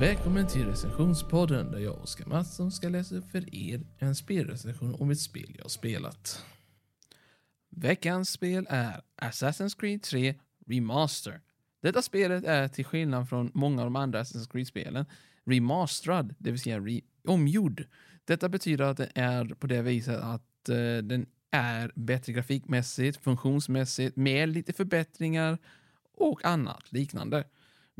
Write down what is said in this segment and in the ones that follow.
Välkommen till recensionspodden där jag och Oskar Mattsson ska läsa upp för er en spelrecension om ett spel jag har spelat. Veckans spel är Assassin's Creed 3 Remaster. Detta spelet är till skillnad från många av de andra Assassin's Creed-spelen remasterad, det vill säga re- omgjord. Detta betyder att det är på det viset att eh, den är bättre grafikmässigt, funktionsmässigt, med lite förbättringar och annat liknande.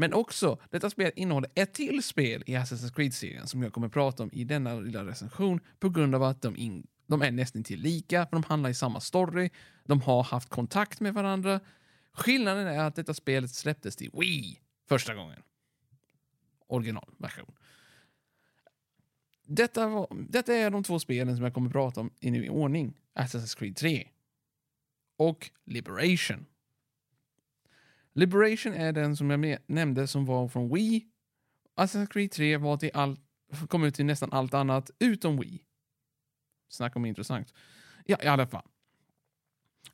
Men också, detta spel innehåller ett till spel i Assassin's Creed-serien som jag kommer prata om i denna lilla recension på grund av att de, in, de är nästan till lika, för de handlar i samma story, de har haft kontakt med varandra. Skillnaden är att detta spelet släpptes till Wii första gången. Originalversion. Detta, var, detta är de två spelen som jag kommer prata om i nu i ordning. Assassin's Creed 3 och Liberation. Liberation är den som jag nämnde som var från Wii. Assassin's Creed 3 var till all, kom ut till nästan allt annat utom Wii. Snacka om intressant. Ja, i alla fall.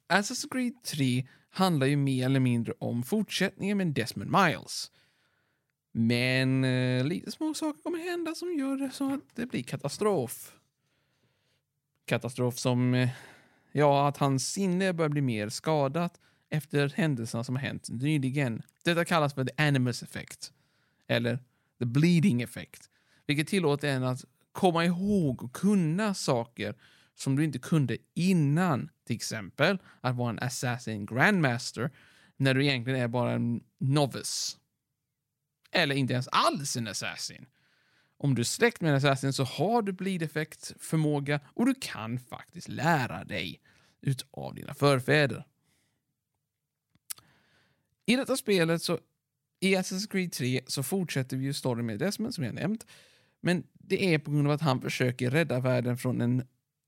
Assassin's Creed 3 handlar ju mer eller mindre om fortsättningen med Desmond Miles. Men eh, lite små saker kommer hända som gör det så att det blir katastrof. Katastrof som, eh, ja, att hans sinne börjar bli mer skadat efter händelserna som har hänt nyligen. Detta kallas för the animus effect, eller the bleeding effect, vilket tillåter en att komma ihåg och kunna saker som du inte kunde innan. Till exempel att vara en assassin grandmaster när du egentligen är bara en novice. Eller inte ens alls en assassin. Om du är släkt med en assassin så har du bleed förmåga och du kan faktiskt lära dig utav dina förfäder. I detta spelet, så i Assassin's Creed 3, så fortsätter vi ju storyn med Desmond som jag nämnt. Men det är på grund av att han försöker rädda världen från en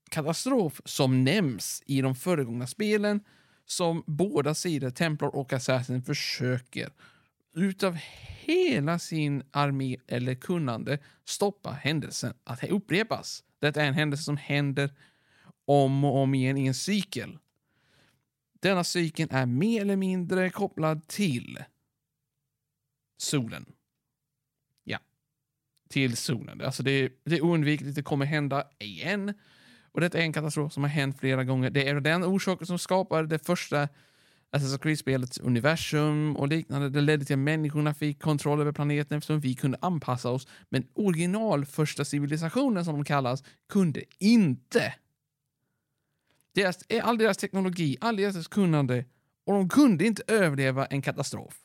katastrof som nämns i de föregångna spelen som båda sidor, Templar och Assassin, försöker utav hela sin armé eller kunnande stoppa händelsen att upprepas. Detta är en händelse som händer om och om igen i en cykel. Denna cykeln är mer eller mindre kopplad till solen. Ja, till solen. Alltså det, det är oundvikligt, det kommer hända igen. Och detta är en katastrof som har hänt flera gånger. Det är den orsaken som skapade det första Assassin's Creed-spelets universum och liknande. Det ledde till att människorna fick kontroll över planeten eftersom vi kunde anpassa oss. Men original första civilisationen som de kallas kunde inte. Deras, eh, all deras teknologi, all deras kunnande och de kunde inte överleva en katastrof.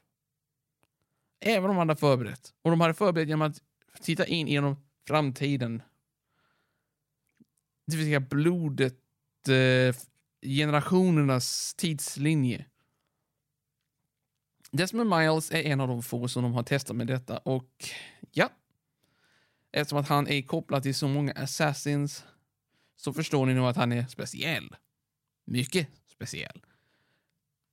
Även om de hade förberett. Och de hade förberett genom att titta in genom framtiden. Det vill säga blodet, eh, generationernas tidslinje. Desmond Miles är en av de få som de har testat med detta och ja, eftersom att han är kopplad till så många assassins så förstår ni nog att han är speciell. Mycket speciell.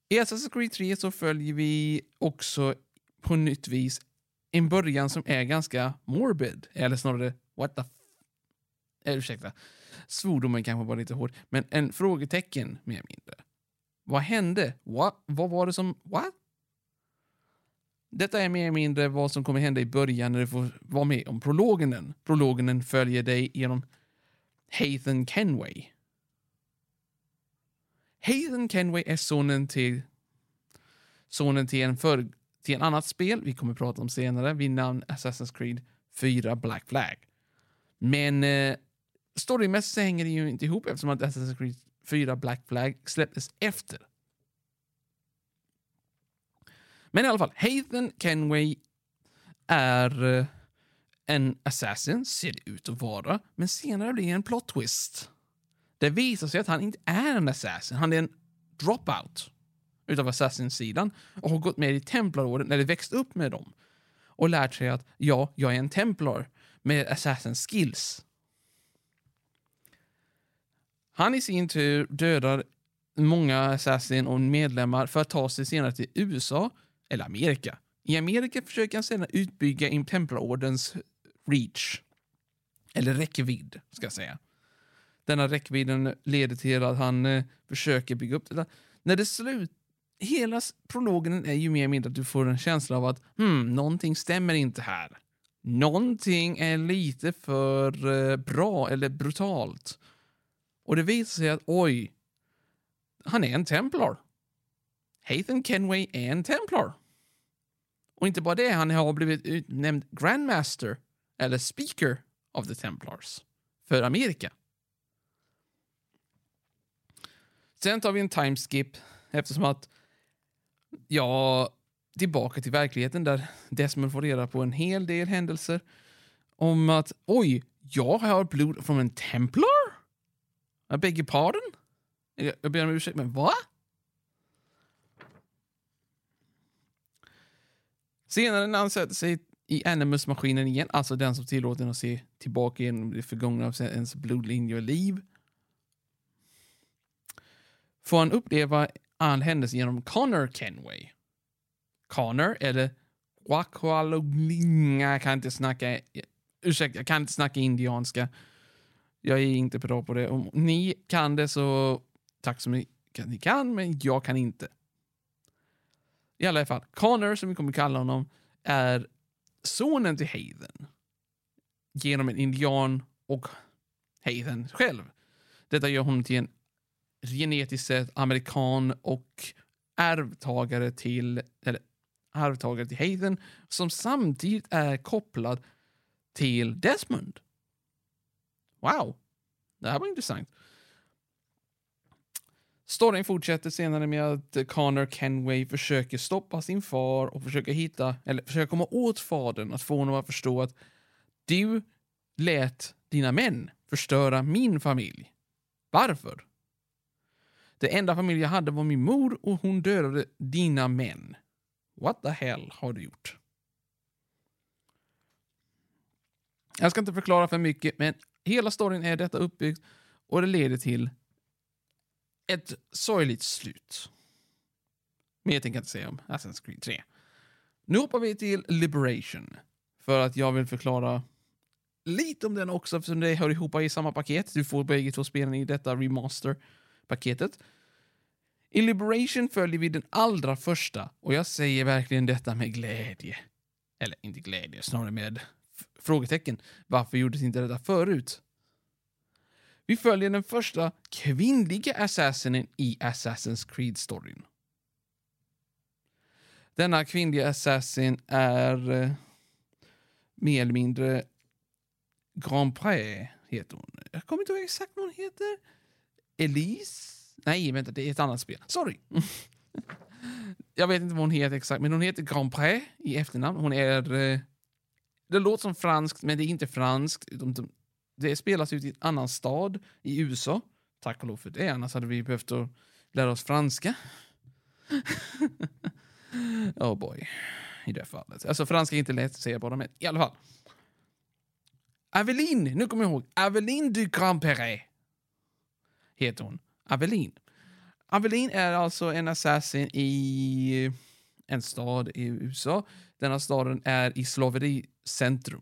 I Assassin's Creed 3 så följer vi också på nytt vis en början som är ganska morbid, eller snarare what the f... Eh, ursäkta, svordomen kanske var lite hård, men en frågetecken mer eller mindre. Vad hände? What? Vad var det som... What? Detta är mer eller mindre vad som kommer hända i början när du får vara med om prologen. Prologen följer dig genom Hayden Kenway. Hayden Kenway är sonen till sonen till en, för, till en annat spel vi kommer att prata om senare vid namn Assassin's Creed 4 Black Flag. Men eh, storymässigt hänger det ju inte ihop eftersom att Assassin's Creed 4 Black Flag släpptes efter. Men i alla fall, Hayden Kenway är eh, en assassin, ser det ut att vara, men senare blir det en plot twist. Det visar sig att han inte är en assassin, han är en dropout utav assassin-sidan och har gått med i templarorden, eller växt upp med dem och lärt sig att ja, jag är en templar med assassin skills. Han i sin tur dödar många assassin och medlemmar för att ta sig senare till USA eller Amerika. I Amerika försöker han sedan utbygga in templarordens reach. Eller räckvidd, ska jag säga. Denna räckvidden leder till att han eh, försöker bygga upp det. När det slut Hela prologen är ju mer eller mindre att du får en känsla av att hmm, någonting stämmer inte här. någonting är lite för eh, bra eller brutalt. Och det visar sig att oj, han är en templar. Hathan Kenway är en templar. Och inte bara det, han har blivit utnämnd Grandmaster, eller Speaker of the Templars, för Amerika. Sen tar vi en timeskip eftersom att, ja, tillbaka till verkligheten där Desmond får reda på en hel del händelser om att oj, jag har blod från en Templar? I beg your pardon? Jag, jag ber om ursäkt, men vad? Senare när han sätter sig i Animus-maskinen igen, alltså den som tillåter en att se tillbaka genom det förgångna av ens blodlinje och liv, får han uppleva all händelse genom Connor Kenway. Connor, eller Wakwalolinga, jag kan inte snacka, ursäkta, jag kan inte snacka indianska. Jag är inte bra på det. Om ni kan det så tack så mycket ni kan, men jag kan inte. I alla fall, Connor, som vi kommer kalla honom, är sonen till Hayden. Genom en indian och Hayden själv. Detta gör honom till en genetiskt sett amerikan och arvtagare till, eller arvtagare till Hayden som samtidigt är kopplad till Desmond. Wow, det här var intressant. Storyn fortsätter senare med att Connor Kenway försöker stoppa sin far och försöker hitta, eller försöker komma åt fadern, att få honom att förstå att du lät dina män förstöra min familj. Varför? Det enda familj jag hade var min mor och hon dödade dina män. What the hell har du gjort? Jag ska inte förklara för mycket, men hela storyn är detta uppbyggt och det leder till ett sorgligt slut. Mer tänker jag inte säga om Assassin's Creed 3. Nu hoppar vi till Liberation. För att jag vill förklara lite om den också, eftersom det hör ihop i samma paket. Du får bägge två spelen i detta remaster-paketet. I Liberation följer vi den allra första, och jag säger verkligen detta med glädje. Eller inte glädje, snarare med frågetecken. Varför gjordes inte detta förut? Vi följer den första kvinnliga assassinen i Assassin's Creed-storyn. Denna kvinnliga assassin är eh, mer eller mindre Grand Prix, heter hon. Jag kommer inte ihåg exakt vad hon heter. Elise? Nej, vänta, det är ett annat spel. Sorry. jag vet inte vad hon heter exakt, men hon heter Grand Prix i efternamn. Hon är... Eh, det låter som franskt, men det är inte franskt. De, de, det spelas ut i en annan stad i USA. Tack och lov för det, annars hade vi behövt att lära oss franska. oh boy, i det fallet. Alltså franska är inte lätt att säga bara, men i alla fall. Aveline, nu kommer jag ihåg. Aveline du Grand Perret heter hon. Aveline. Aveline är alltså en assassin i en stad i USA. Denna staden är i slavericentrum.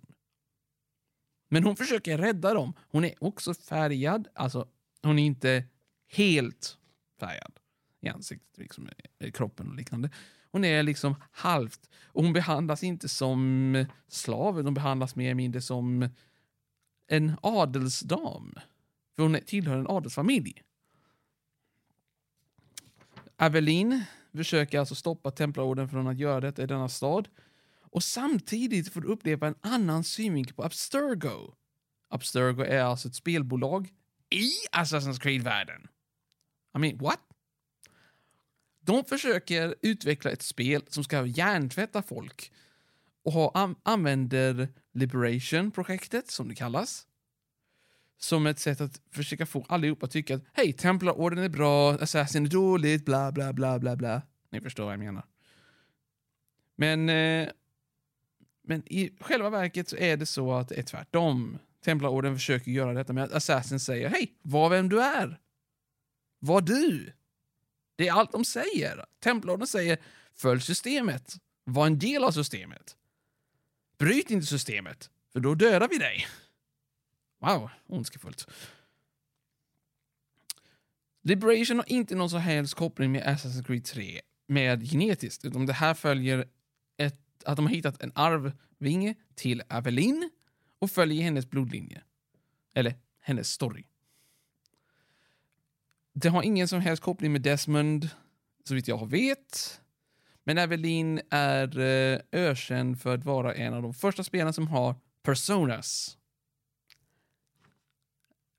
Men hon försöker rädda dem. Hon är också färgad, alltså hon är inte helt färgad i ansiktet, liksom, i kroppen och liknande. Hon är liksom halvt. Och hon behandlas inte som slav, hon behandlas mer eller mindre som en adelsdam. För hon tillhör en adelsfamilj. Aveline försöker alltså stoppa Templarorden från att göra detta i denna stad och samtidigt får du uppleva en annan synvinkel på Abstergo. Abstergo är alltså ett spelbolag i Assassin's Creed-världen. I mean, what? De försöker utveckla ett spel som ska hjärntvätta folk och ha, använder Liberation-projektet, som det kallas, som ett sätt att försöka få allihopa att tycka att hej, Templarorden är bra, Assassin är dåligt, bla bla bla bla bla. Ni förstår vad jag menar. Men eh, men i själva verket så är det så att det är tvärtom. Templarorden försöker göra detta med att Assassin säger hej, var vem du är. Var du. Det är allt de säger. Templarorden säger följ systemet. Var en del av systemet. Bryt inte systemet, för då dödar vi dig. Wow, ondskefullt. Liberation har inte någon som helst koppling med Assassin's Creed 3 med genetiskt, utan det här följer ett att de har hittat en arvvinge till Avelin och följer hennes blodlinje. Eller hennes story. Det har ingen som helst koppling med Desmond, så vitt jag vet. Men Evelyn är eh, ökänd för att vara en av de första spelarna som har personas.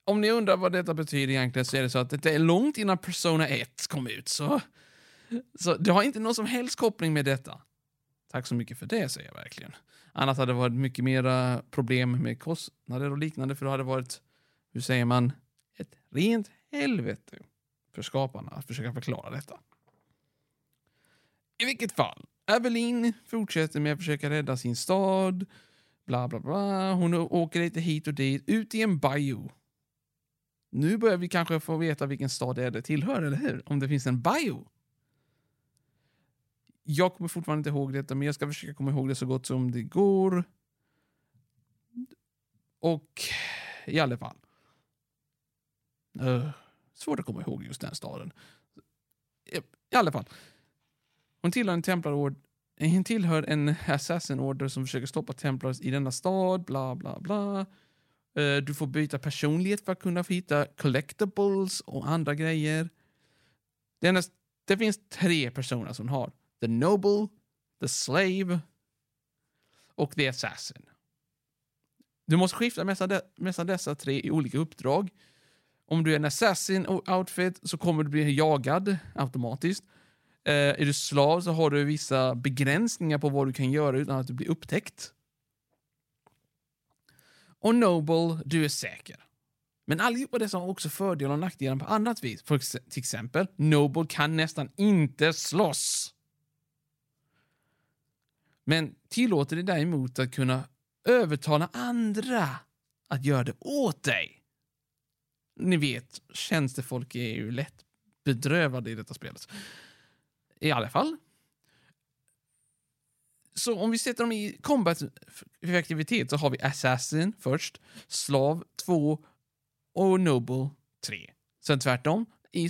Om ni undrar vad detta betyder egentligen så är det så att det är långt innan Persona 1 kom ut. Så, så det har inte någon som helst koppling med detta. Tack så mycket för det, säger jag verkligen. Annars hade det varit mycket mera problem med kostnader och liknande, för då hade det varit, hur säger man, ett rent helvete för skaparna att försöka förklara detta. I vilket fall, Evelyn fortsätter med att försöka rädda sin stad, bla bla bla. Hon åker lite hit och dit, ut i en bio. Nu börjar vi kanske få veta vilken stad det är det tillhör, eller hur? Om det finns en bio. Jag kommer fortfarande inte ihåg detta, men jag ska försöka komma ihåg det så gott som det går. Och i alla fall. Uh, svårt att komma ihåg just den staden. I alla fall. Hon tillhör en templarord hon tillhör en assassin order som försöker stoppa templars i denna stad, bla bla bla. Eh, du får byta personlighet för att kunna hitta collectibles och andra grejer. Det, det finns tre personer som hon har. The Noble, The Slave och The Assassin. Du måste skifta mellan dessa tre i olika uppdrag. Om du är en assassin outfit så kommer du bli jagad automatiskt. Eh, är du slav så har du vissa begränsningar på vad du kan göra utan att du blir upptäckt. Och Noble, du är säker. Men allihopa dessa har också fördelar och nackdelar på annat vis. För till exempel, Noble kan nästan inte slåss. Men tillåter det däremot att kunna övertala andra att göra det åt dig. Ni vet, tjänstefolk är ju lätt bedrövade i detta spelet. I alla fall. Så om vi sätter dem i combat-effektivitet så har vi Assassin först, Slav 2 och Noble 3. Sen tvärtom, i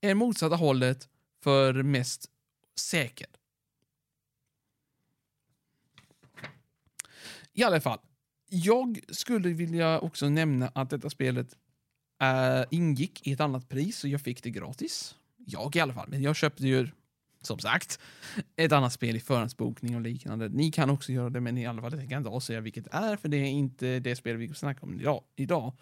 är motsatta hållet för mest säker. I alla fall, jag skulle vilja också nämna att detta spelet äh, ingick i ett annat pris så jag fick det gratis. Jag i alla fall, men jag köpte ju som sagt, ett annat spel i förhandsbokning och liknande. Ni kan också göra det, men i alla fall tänker kan inte avslöja vilket det är, för det är inte det spel vi snackar om idag.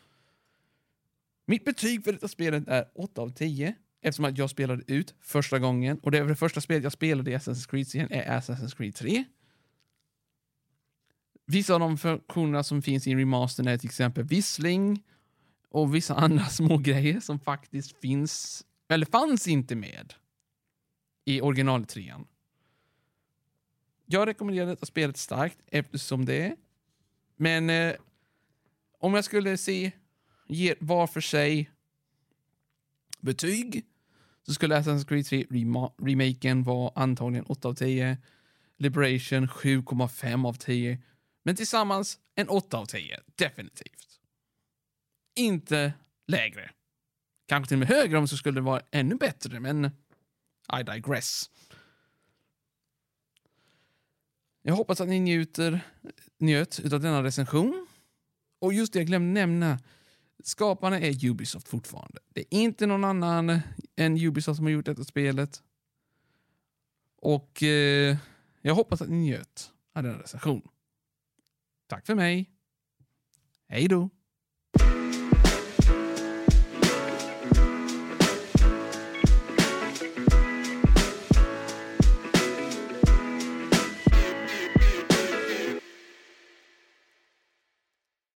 Mitt betyg för detta spelet är 8 av 10 eftersom att jag spelade ut första gången och det, det första spelet jag spelade i Assassin's Creed-serien är Assassin's Creed 3. Vissa av de funktionerna som finns i remastern är till exempel vissling och vissa andra små grejer som faktiskt finns, eller fanns inte med i originaltrean. Jag rekommenderar detta spelet starkt eftersom det är. Men eh, om jag skulle se ge var för sig betyg så skulle Assassin's Creed 3 remaken vara antagligen 8 av 10. Liberation 7,5 av 10. Men tillsammans en 8 av 10, definitivt. Inte lägre. Kanske till och med högre om så skulle det vara ännu bättre, men i digress. Jag hoppas att ni njuter, njöt av denna recension. Och just det, jag glömde nämna. Skaparna är Ubisoft fortfarande. Det är inte någon annan än Ubisoft som har gjort detta spelet. Och eh, jag hoppas att ni njöt av denna recension. Tack för mig. Hej då.